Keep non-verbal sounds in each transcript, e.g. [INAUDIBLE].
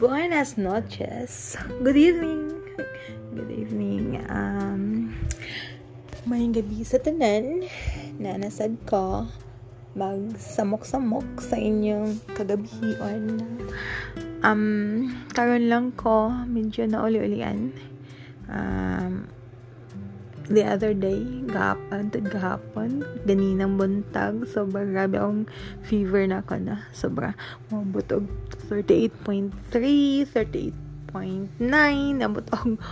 Buenas noches. Good evening. Good evening. Um, may gabi sa tanan na nasad ko magsamok-samok sa inyong kagabihion. Um, karon lang ko medyo na uli-ulian. Um, the other day, gahapon, tad gahapon, ganinang buntag, sobra grabe akong fever na ako na, sobra, mabutog, 38.3, 38.9, nabot akong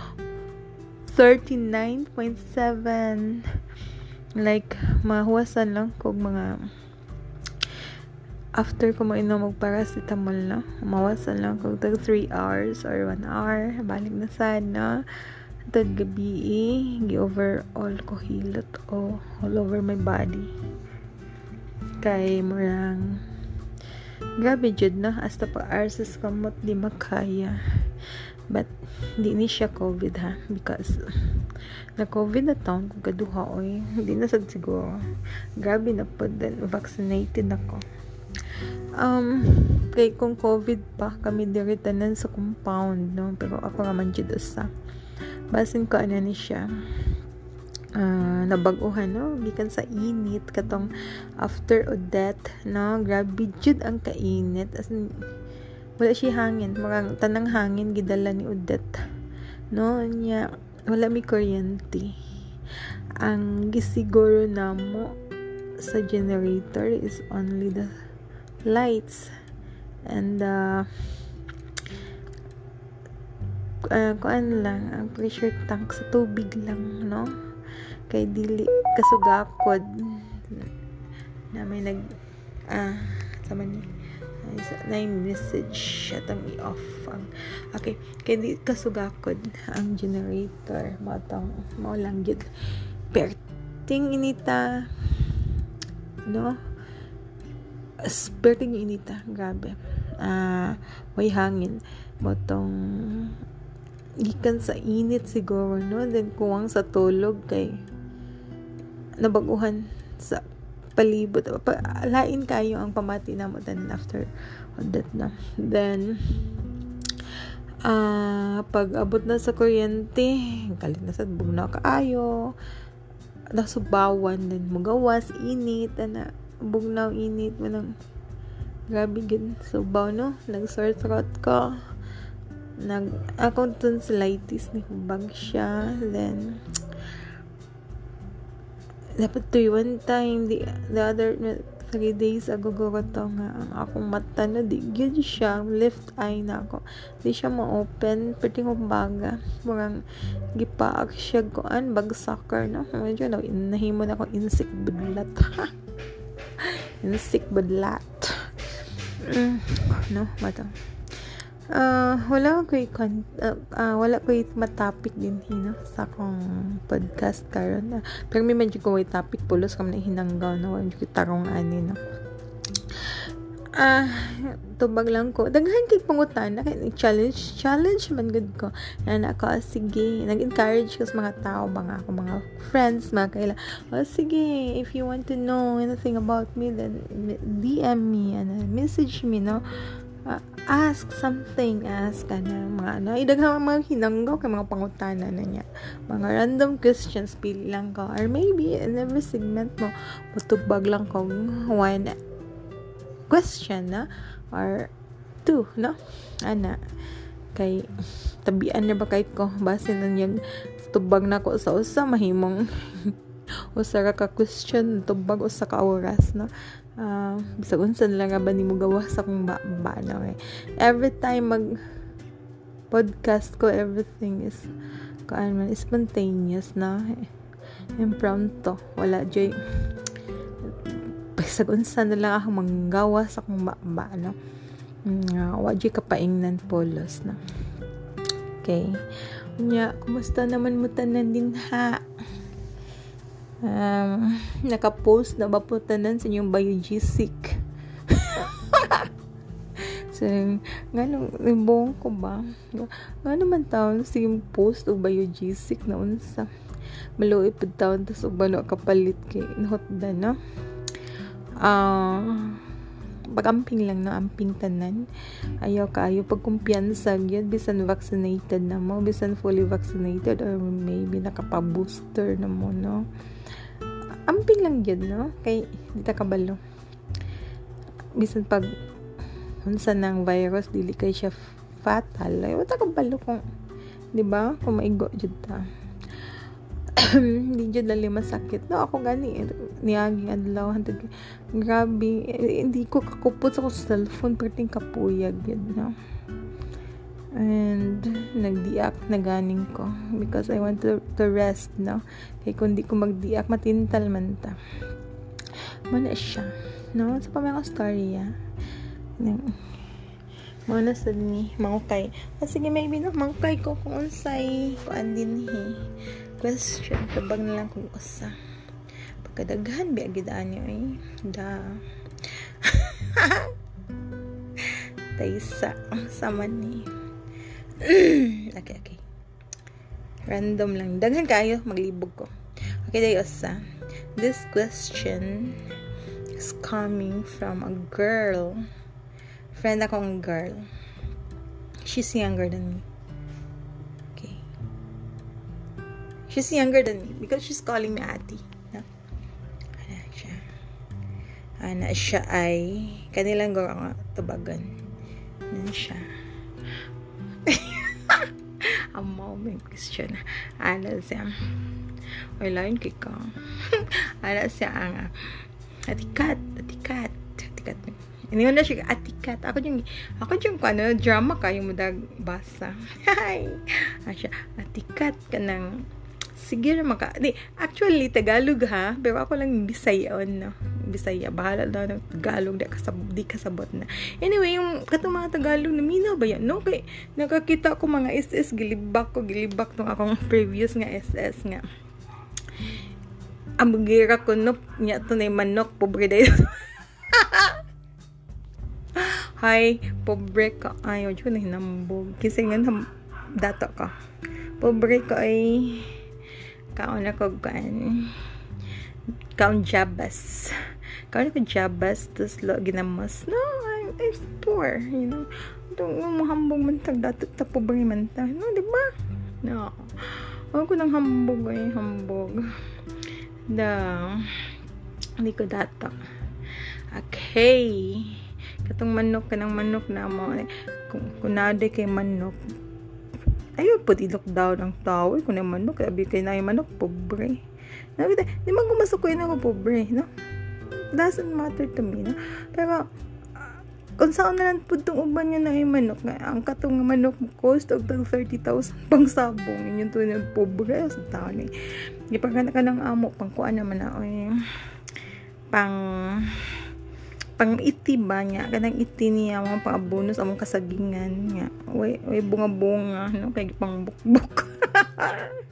39.7, like, mahuwasan lang kog mga, after ko mainom og paracetamol na, mawasan lang tag 3 hours or 1 hour, balik na sana, Tad gabi eh, overall ko hilot o all over my body. Kay murang grabe jud na hasta pa arses kamot di makaya. But di ni siya COVID ha? Because na COVID na taon kung kaduha oy hindi na sad siguro. Grabe na po din vaccinated ako. Um kay kung COVID pa kami diri tanan sa compound no? Pero ako raman jud usa basin ko ano ni siya uh, nabaguhan no? Gikan sa init katong after o death no? Grabe jud ang kainit. As in, wala siya hangin. Marang tanang hangin gidala ni Odette no? Nya wala mi kuryente. Ang gisiguro namo sa generator is only the lights and uh, uh, kuan lang ang pressure tank sa tubig lang no? Kay dili kasugakod. Na may nag ah sama ni na yung message atang i-off ang okay kay di kasugakod ang generator. Matang mo lang gid perting inita no? Perting inita grabe. Ah uh, may hangin. Motong gikan sa init siguro no? Then kuwang sa tulog kay nabaguhan sa palibot. Pa, lain kayo ang pamati na mo then after that na then uh, pag abot na sa kuryente kalit na sa bugnaw kaayo. Nasubawan din mugawas init na bugnaw init mo nang grabe gid subaw no? Nag sore throat ko nag akong tonsillitis ni hubag siya then dapat to one time the, the other three days ago ko nga ang akong mata na di gyud siya left eye na ako. Di siya ma-open pwede kong baga murang gipaak siya koan bag sucker na medyo na nahimo na ako insect budlat. [LAUGHS] Insect budlat. Mm, no mata uh, wala ko uh, uh, wala ko matapik din hino sa akong podcast karon. Uh, pero may medyo ko topic pulos kam na hinanggaw na wala ko tarong ani no ah tubag lang ko. Daghan kay pangutan na challenge challenge man gud ko. Na ako sige. Nag-encourage ko sa mga tao ba nga ako mga friends mga kaila. Oh sige if you want to know anything about me then DM me and message me no uh, ask something ask ka na mga ano idaghang mga hinanggaw kay mga pangutana na niya. Mga random questions pili lang ka. Or maybe in every segment mo mutubag lang kong one question na or two no? Ana kay tabian na ba kay ko? Base na niyang tubag na ko sa usa mahimong [LAUGHS] usa ka question tubag usa ka oras no uh, bisag unsa lang ba nimo gawa sa kung ba, ba no eh. every time mag podcast ko everything is kaan man spontaneous na eh. impromptu wala joy bisag unsa na lang ako manggawa sa kung ba, ba no uh, wa joy kapaingnan polos na okay Nya, kumusta naman mo tanan din ha? Um, nakapost na ba po tanan sa inyong biogesic? [LAUGHS] So nga nung libong ko ba? Nga naman taon sige post o biogesic na unsa? Maluoy pud taon tas ug balo kapalit kay nahot da no ah uh, pagamping lang no? Amping tanan. Ayaw kayo pag kumpiyansa gyud bisan vaccinated na mo. Bisan fully vaccinated or maybe nakapa-booster na mo no? Amping lang gyud no? Kay di ta kabalo. Bisan pag unsa nang virus dili kay siya fatal. Ay wata kabalo kung di ba? Kung maigo jud ta [COUGHS] hindi jud lali masakit no ako gani niaging adlaw hantod grabe eh, hindi ko kakupot sa ko cellphone perting kapuyag yun no? And nagdiak na ganing ko. Because I want to, to rest no? Kay kung di ko magdiak matintal man ta. Mana siya no? Sa pa mga story ya mana sa ni mangukay ah, sige maybe no? Mangukay ko kung unsay kuan din he question. Tabag na lang kung usa pagkadaghan bi agidaan niyo eh. Da. Taysa sama ni okay okay. Random lang. Daghan kayo maglibog ko. Okay dayo usa. This question is coming from a girl. Friend akong girl. She's younger than me She's younger than me because she's calling me ati. No? Ana siya. Ana siya ay kanilang gawa tubagan. Nan siya. [LAUGHS] Ang moment question. Ana siya. Wala yun kika. Ana siya ang atikat, atikat, atikat. Ini na siya atikat. Ako yung ako yung ano drama kayo mo dag basa. Hi. [LAUGHS] Asya atikat kanang sige na maka di actually Tagalog ha? Pero ako lang Bisayon no? Bisaya. Bahala daw ng Tagalog di kasabot di kasabot na. Anyway yung katong mga Tagalog na minaw ba yan? No kay nakakita ko mga SS gilibak ko gilibak tong akong [LAUGHS] previous nga SS nga. Ang gira ko no nya to na manok pobre dayo [LAUGHS] Hi, pobre ka. Ayaw, dyan na hinambog. Kasi nga, dato ka. Pobre ka ay kaon ako kan kaon jabas. Kaon ako jabas tapos lo ginamos. No I'm, I'm poor you know. Itong mahambog man tag dato ta pobre man no di ba? No. Ako nang hambog ay hambog. Da hindi ko dato. Okay. Katong manok kanang manok na mo. Kung kunade kay manok Ayaw po i-lockdown ang tao. Kung na manok, sabi kay na manok, pobre. Nabi di man gumasok ko yun pobre, no? Doesn't matter to me, no? Pero, uh, kung saan na lang po itong uban niya na yung manok, nga, ang katong manok cost of 30,000 pang sabong, yun yung tunay pobre sa tao ni. Di ka ng amo, pang kuan naman na, oy, pang, pang iti ba niya? Kanang iti niya mga pang bonus among kasagingan nga way way bunga bunga no? Kay pang bukbuk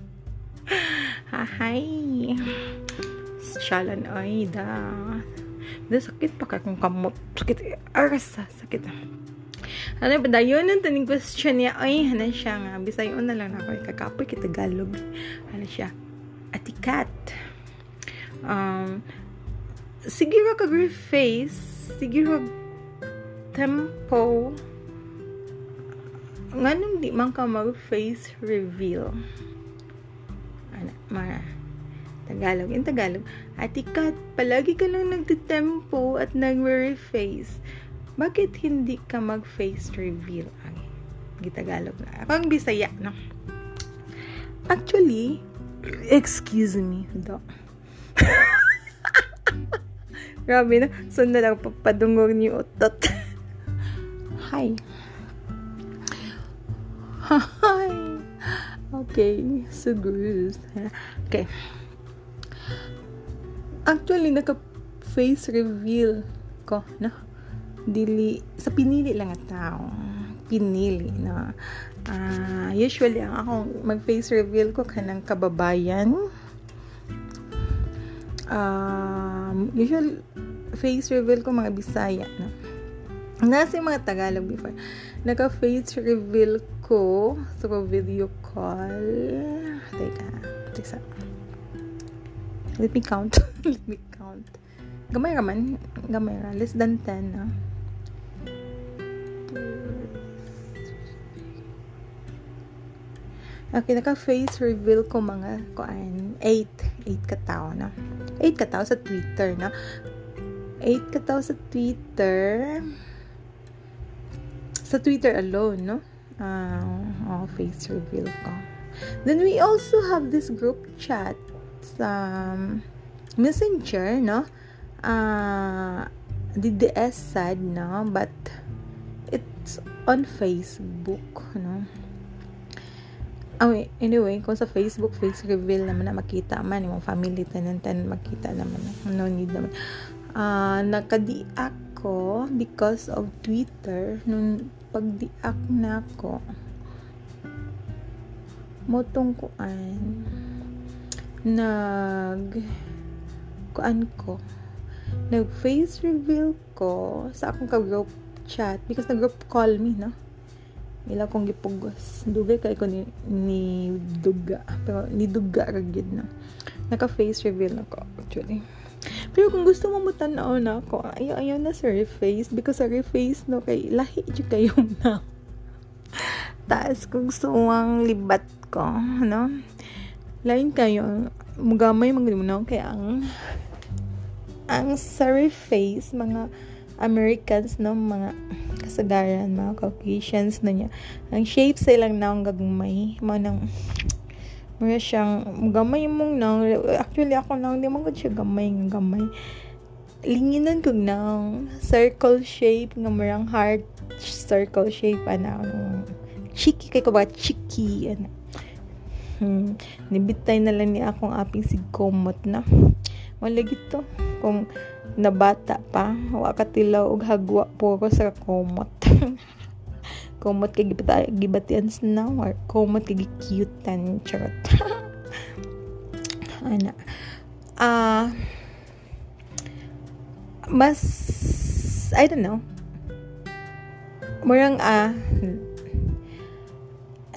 [LAUGHS] hahay. Shalan ay da. Da sakit pa kay kung kamot. Sakit arsa sakit. Ano ba dayon ang taning question niya. Ay hana siya nga? Bisayon na lang ako kakapoy kita galog ano siya? Atikat. Um siguro ka face siguro tempo. Nganong di man ka mag face reveal. Ana mga Tagalog. In Tagalog atikat palagi ka lang nagtitempo at nag-face bakit hindi ka mag face reveal? Ay gitagalog na. Ako ang bisaya no? Actually excuse me do [LAUGHS] Grabe na. So na lang papadungog ni utot. [LAUGHS] Hi. Hi. Okay. So good. Okay. Actually, naka-face reveal ko, no? Dili, sa pinili lang at tao. Pinili, no? Uh, usually, ang akong mag-face reveal ko kanang kababayan. Um, usually, face reveal ko mga Bisaya na. Nasa mga Tagalog before. Naka-face reveal ko through video call. Teka. Teka. Let me count. [LAUGHS] Let me count. Gamay raman. Gamay ra. Less than 10 na. Okay, naka-face reveal ko mga kuan 8 8 katao na. 8 katao sa Twitter na. 8 katao sa Twitter. Sa Twitter alone, no? Uh, oh, face reveal ko. Then we also have this group chat sa um, Messenger, no? Uh, DDS sad, no? But it's on Facebook, no? Oh, anyway, kung sa Facebook, face reveal naman na makita man, yung family tanan-tanan makita naman. No need naman. Uh, nakadi ako because of Twitter, nung pagdiak na ako, motong kuan, nag, kuan ko, nag face reveal ko sa akong ka-group chat because nag-group call me, no? Ila kong gipugos dugay kay ko ni, ni duga. Pero ni duga ra gid na. Naka face reveal na ko actually. Pero kung gusto mo mutanaw na ako ayaw ayaw na sa reface. Because sa reface no kay lahi jud kayo [LAUGHS] na. Taas kung gusto mong libat ko no? Lain kayo mugamay mga mo kay ang ang sa reface mga Americans no? Mga kasagaran mga Caucasians na niya. Ang shape sa ilang naong gagmay mo nang mura siyang gamay mong nang actually ako nang di ko siya gamay ng gamay. Linginan ko nang circle shape nga murang heart circle shape ana ano cheeky kay ko ba cheeky ana. Hmm, nibitay na lang ni akong aping sigkomot na. Wala gito. Kung na bata pa. Wa katilaw og hagwa puro sa komot. [LAUGHS] Komot kay gibatian na or komot kay cutean charot. [LAUGHS] Ana. Ah uh, mas I don't know. Murang ah uh,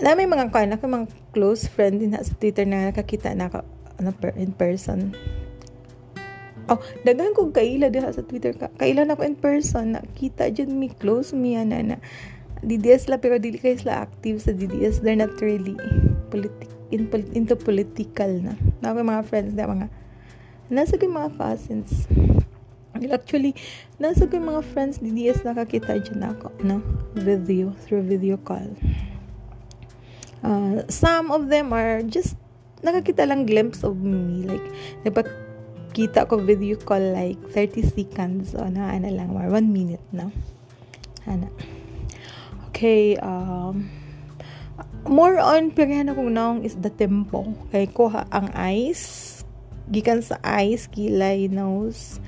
na may mga kan ako mga close friend din sa Twitter na nakakita na ako ano, in person Oh, daghan kog kaila diha sa Twitter ka. Kaila na ko in person nakita jud mi close mi ana na. DDS la pero dili kay sila active sa DDS. They're not really politic in, into political na. Na ako mga friends na mga nasa ko mga cousins. Actually, nasa ko mga friends DDS nakakita dyan ako, no? Video, through video call. Uh, some of them are just nakakita lang glimpse of me. Like, nagpa kita ko video call like 30 seconds. O na ano lang or 1 minute na ana okay um more on pirhan akong naong is the tempo. Kay ko ang eyes gikan sa eyes kilay nose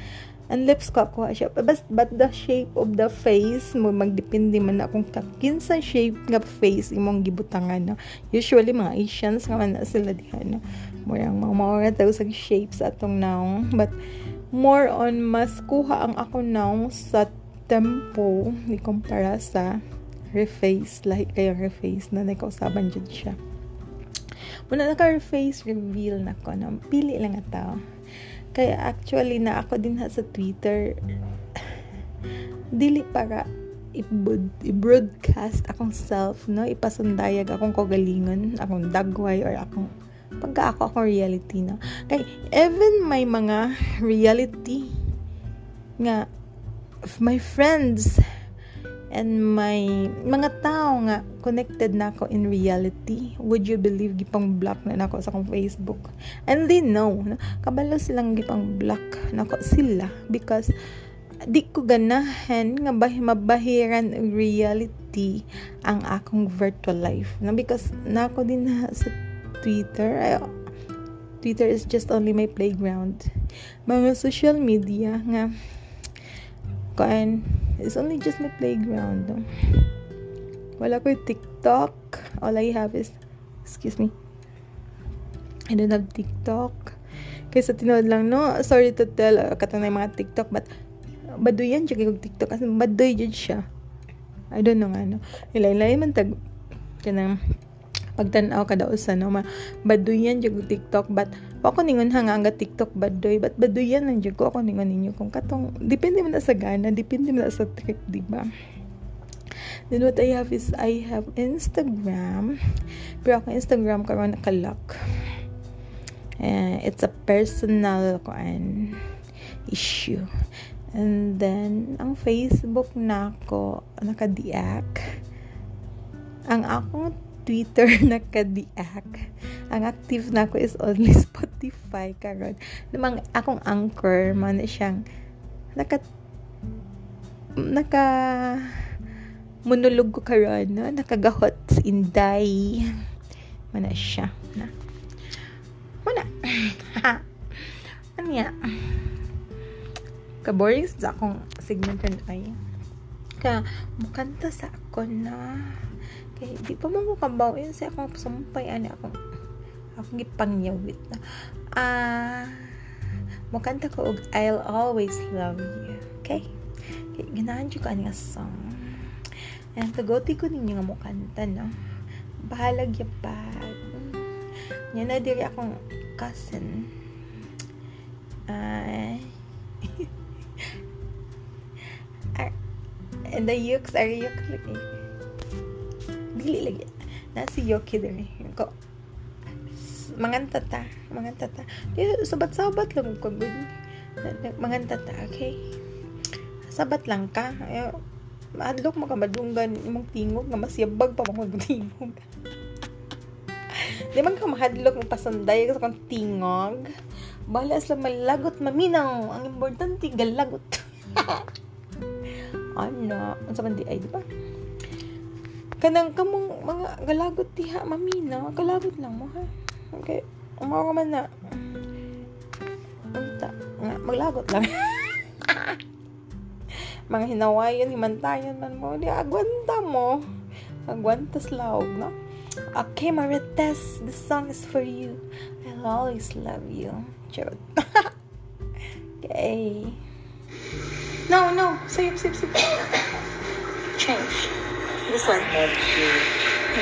and lips ko ako siya. But, but the shape of the face mo magdepende man na kung kinsa shape nga face imong gibutangan no? Usually mga Asians nga man sila diha no murang mga daw sa shapes atong naong. But more on mas kuha ang ako naong sa tempo ni kumpara sa reface lahi kayo reface na nakausaban jud siya. Muna naka reface reveal na ko na pili lang ata kaya actually na ako din ha sa Twitter. Dili para i-broadcast akong self, no? Ipasundayag akong kagalingon, akong dagway, or akong pagka ako akong reality na. Kay, even may mga reality nga, my friends and my mga tao nga connected na ako in reality would you believe gipang block na nako sa akong Facebook and they know kabalo silang gipang block nako sila because di ko ganahan nga bah mabahiran reality ang akong virtual life na because nako din na sa Twitter. Ay, Twitter is just only my playground. Mga social media nga kan is only just my playground. Wala ko TikTok. All I have is excuse me. I don't have TikTok. Kaysa tinood lang, no? Sorry to tell, uh, katang na mga TikTok, but baduy yan siya kay TikTok. Kasi baduy dyan siya. I don't know nga, no? Ilay-ilay man tag, kanang pagtanaw kada usa no ma baduyan jud TikTok but ako ningon hanga nga TikTok badoy but baduyan lang jud ko ako ningon ninyo kung katong depende man sa gana depende man sa trip di ba Then what I have is I have Instagram. Pero ako Instagram karon nakalock. Uh, it's a personal kuan issue. And then, ang Facebook na ako, nakadiak. Ang akong Twitter [LAUGHS] nakadiak. Ang active na ako is only [LAUGHS] Spotify karon. Namang akong anchor man siyang naka naka monolog ko karon no? nakagahot sa Inday. Mana siya na. Mana. [LAUGHS] ano ya? Ka-boring sa akong segment ay. Ka, mukanta sa ako na. Kay, di pa mo kabawin sa akong sumpay. Ano akong, akong gipangyawit na. Ah, mukanta ko og I'll always love you. Okay? Kay, ganahan ko ani song. And kagoti ko ninyo nga mukanta, no? Bahalag yapag. Yan na diri akong cousin. Ah, [LAUGHS] And the yolks are yolk lagi. Dili lagi. Nasi yoki diri. Ko manganta ta, manganta ta. Di sabat-sabat lang ko good. Manganta ta, okay? Sabat lang ka. Adlok mo ka madunggan imong tingog nga masyabag pa mo tingog. [LAUGHS] Di man ka mahadlok ng pasanday sa kong tingog. Balas lang malagot maminaw. Ang importante, galagot. [LAUGHS] ana unsa man di ay di ba kanang kamong mga galagot diha mamina galagot lang mo ha okay umawa man na unta nga maglagot lang [LAUGHS] mga hinawayan himantayan man mo di agwanta mo agwantas laog no Okay, Marites, the song is for you. I'll always love you. Charot. [LAUGHS] okay. No, no. Save, save, save. Change. This one.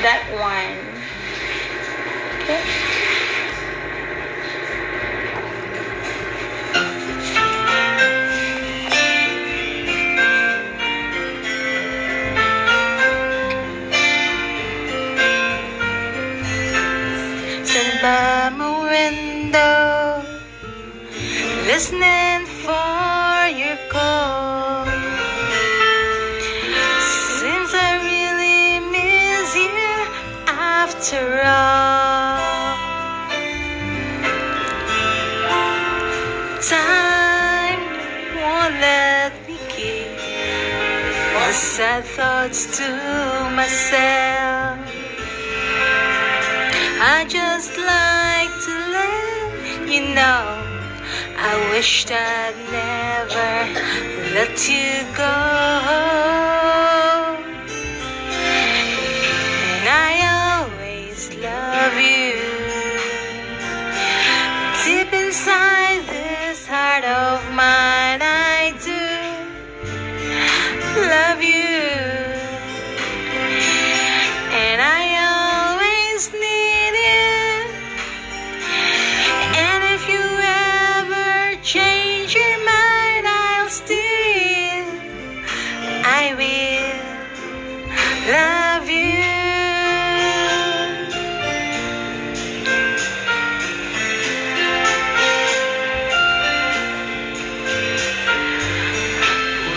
That one. Okay. I'd never let you go.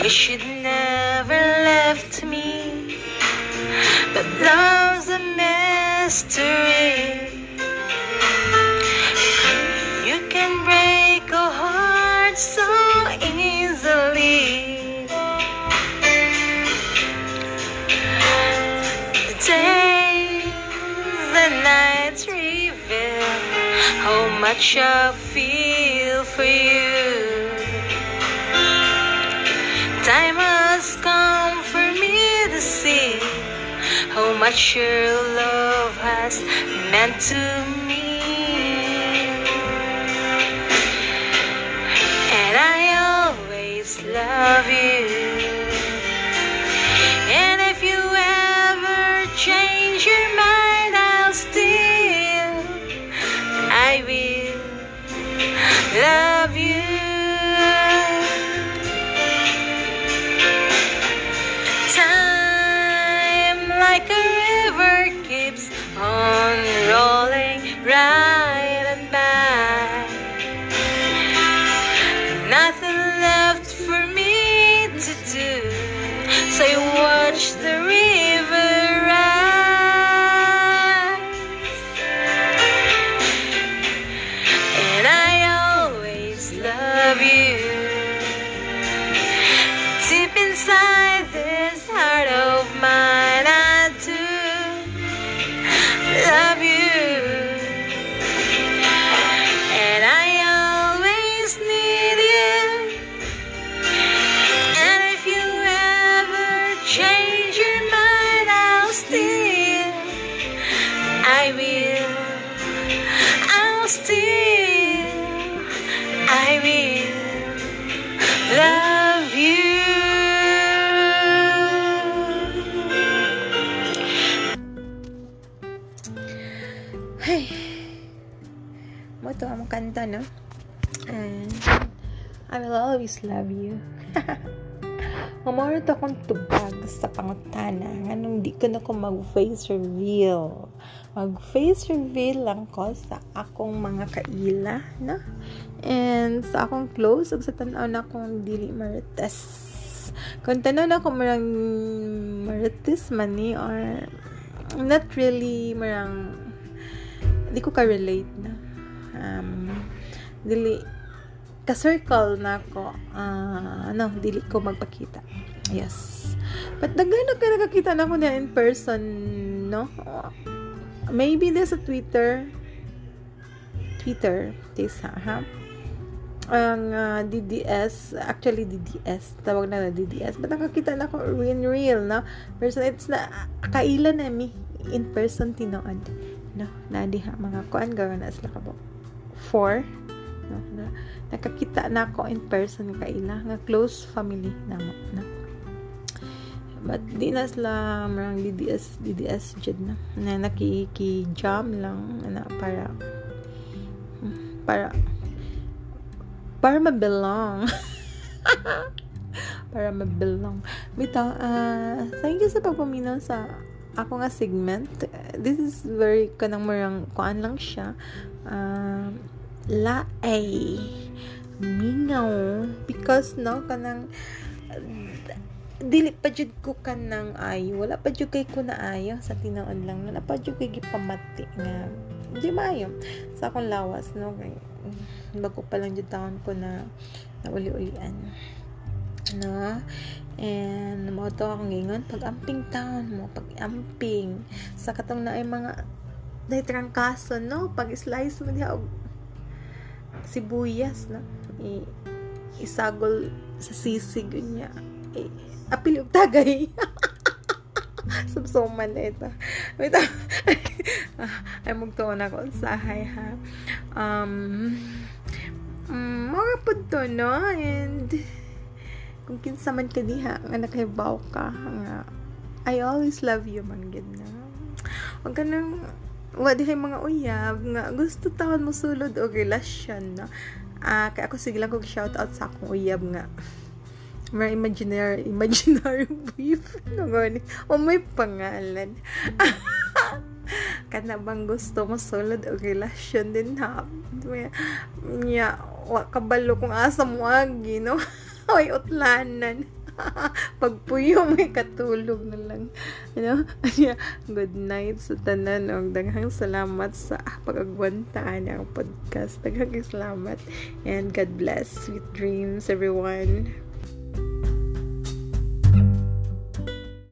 Wish you'd never left me, but love's a mystery. You can break a heart so easily. The days and nights reveal how much I feel for you. Much your love has meant to me. Always love you. [LAUGHS] Mamaro to akong tubag sa pangutana nga nung di ko na ko mag-face reveal. Mag-face reveal lang ko sa akong mga kaila, na? And sa akong close, ug sa tanaw na akong dili marites. Kung tanaw na ako marang marites man ni or not really marang di ko ka-relate na. Um, dili ka-circle na ako, uh, ano, dili ko magpakita. Yes. But daghan na nakakita na ako na in person, no? Maybe this sa Twitter. Twitter, this ha? Ang uh, DDS, actually DDS, tawag na na DDS. But nakakita na ako in real, no? Person, it's na, kailan na mi in person tinood. No? Na diha, mga kuan, gawin na sila ka Four no na nakakita na ako in person kaila nga close family na mo na. But di na sila marang DDS DDS jud na. Na nakiki jam lang na para para para mabelong. [LAUGHS] Para mabelong. Bitaw uh, thank you sa pagpaminaw sa ako nga segment. This is very kanang marang kuan lang siya. Uh, laay. Mingaw. Because no kanang dili pa jud ko kanang ay wala pa jud kay ko na ayo sa tinuod lang. Wala pa jud kay gipamati nga di maayo. Sa akong lawas no kay bago pa lang jud taon ko na nauli-ulian no? And mo to akong gingon pag amping taon mo pag amping sa katong na ay mga dahil trangkaso no? Pag slice mo diha sibuyas na I, isagol sa sisig niya. I, apil yung tagay. [LAUGHS] Subsoman na ito. Wait [LAUGHS] ay magtuwa na ko sahay ha? Um um, mga po to no? And kung kinsa man ka diha nga nakahibaw ka nga I always love you man gid na wag ka nang wa di mga uyab nga gusto taon mo sulod og relasyon no? Ah uh, kay ako sige lang kog shout out sa akong uyab nga. May imaginary [LAUGHS] imaginary boyfriend no gani. O may pangalan. [LAUGHS] Kana bang gusto mo sulod og relasyon din ha? Nya wa kabalo kung asa mo agi no? [LAUGHS] Ay utlanan [LAUGHS] pagpuyo may katulog na lang. You know [LAUGHS] good night sa tanan og daghang salamat sa pagagwantaan ang podcast. Daghang salamat. And God bless. Sweet dreams everyone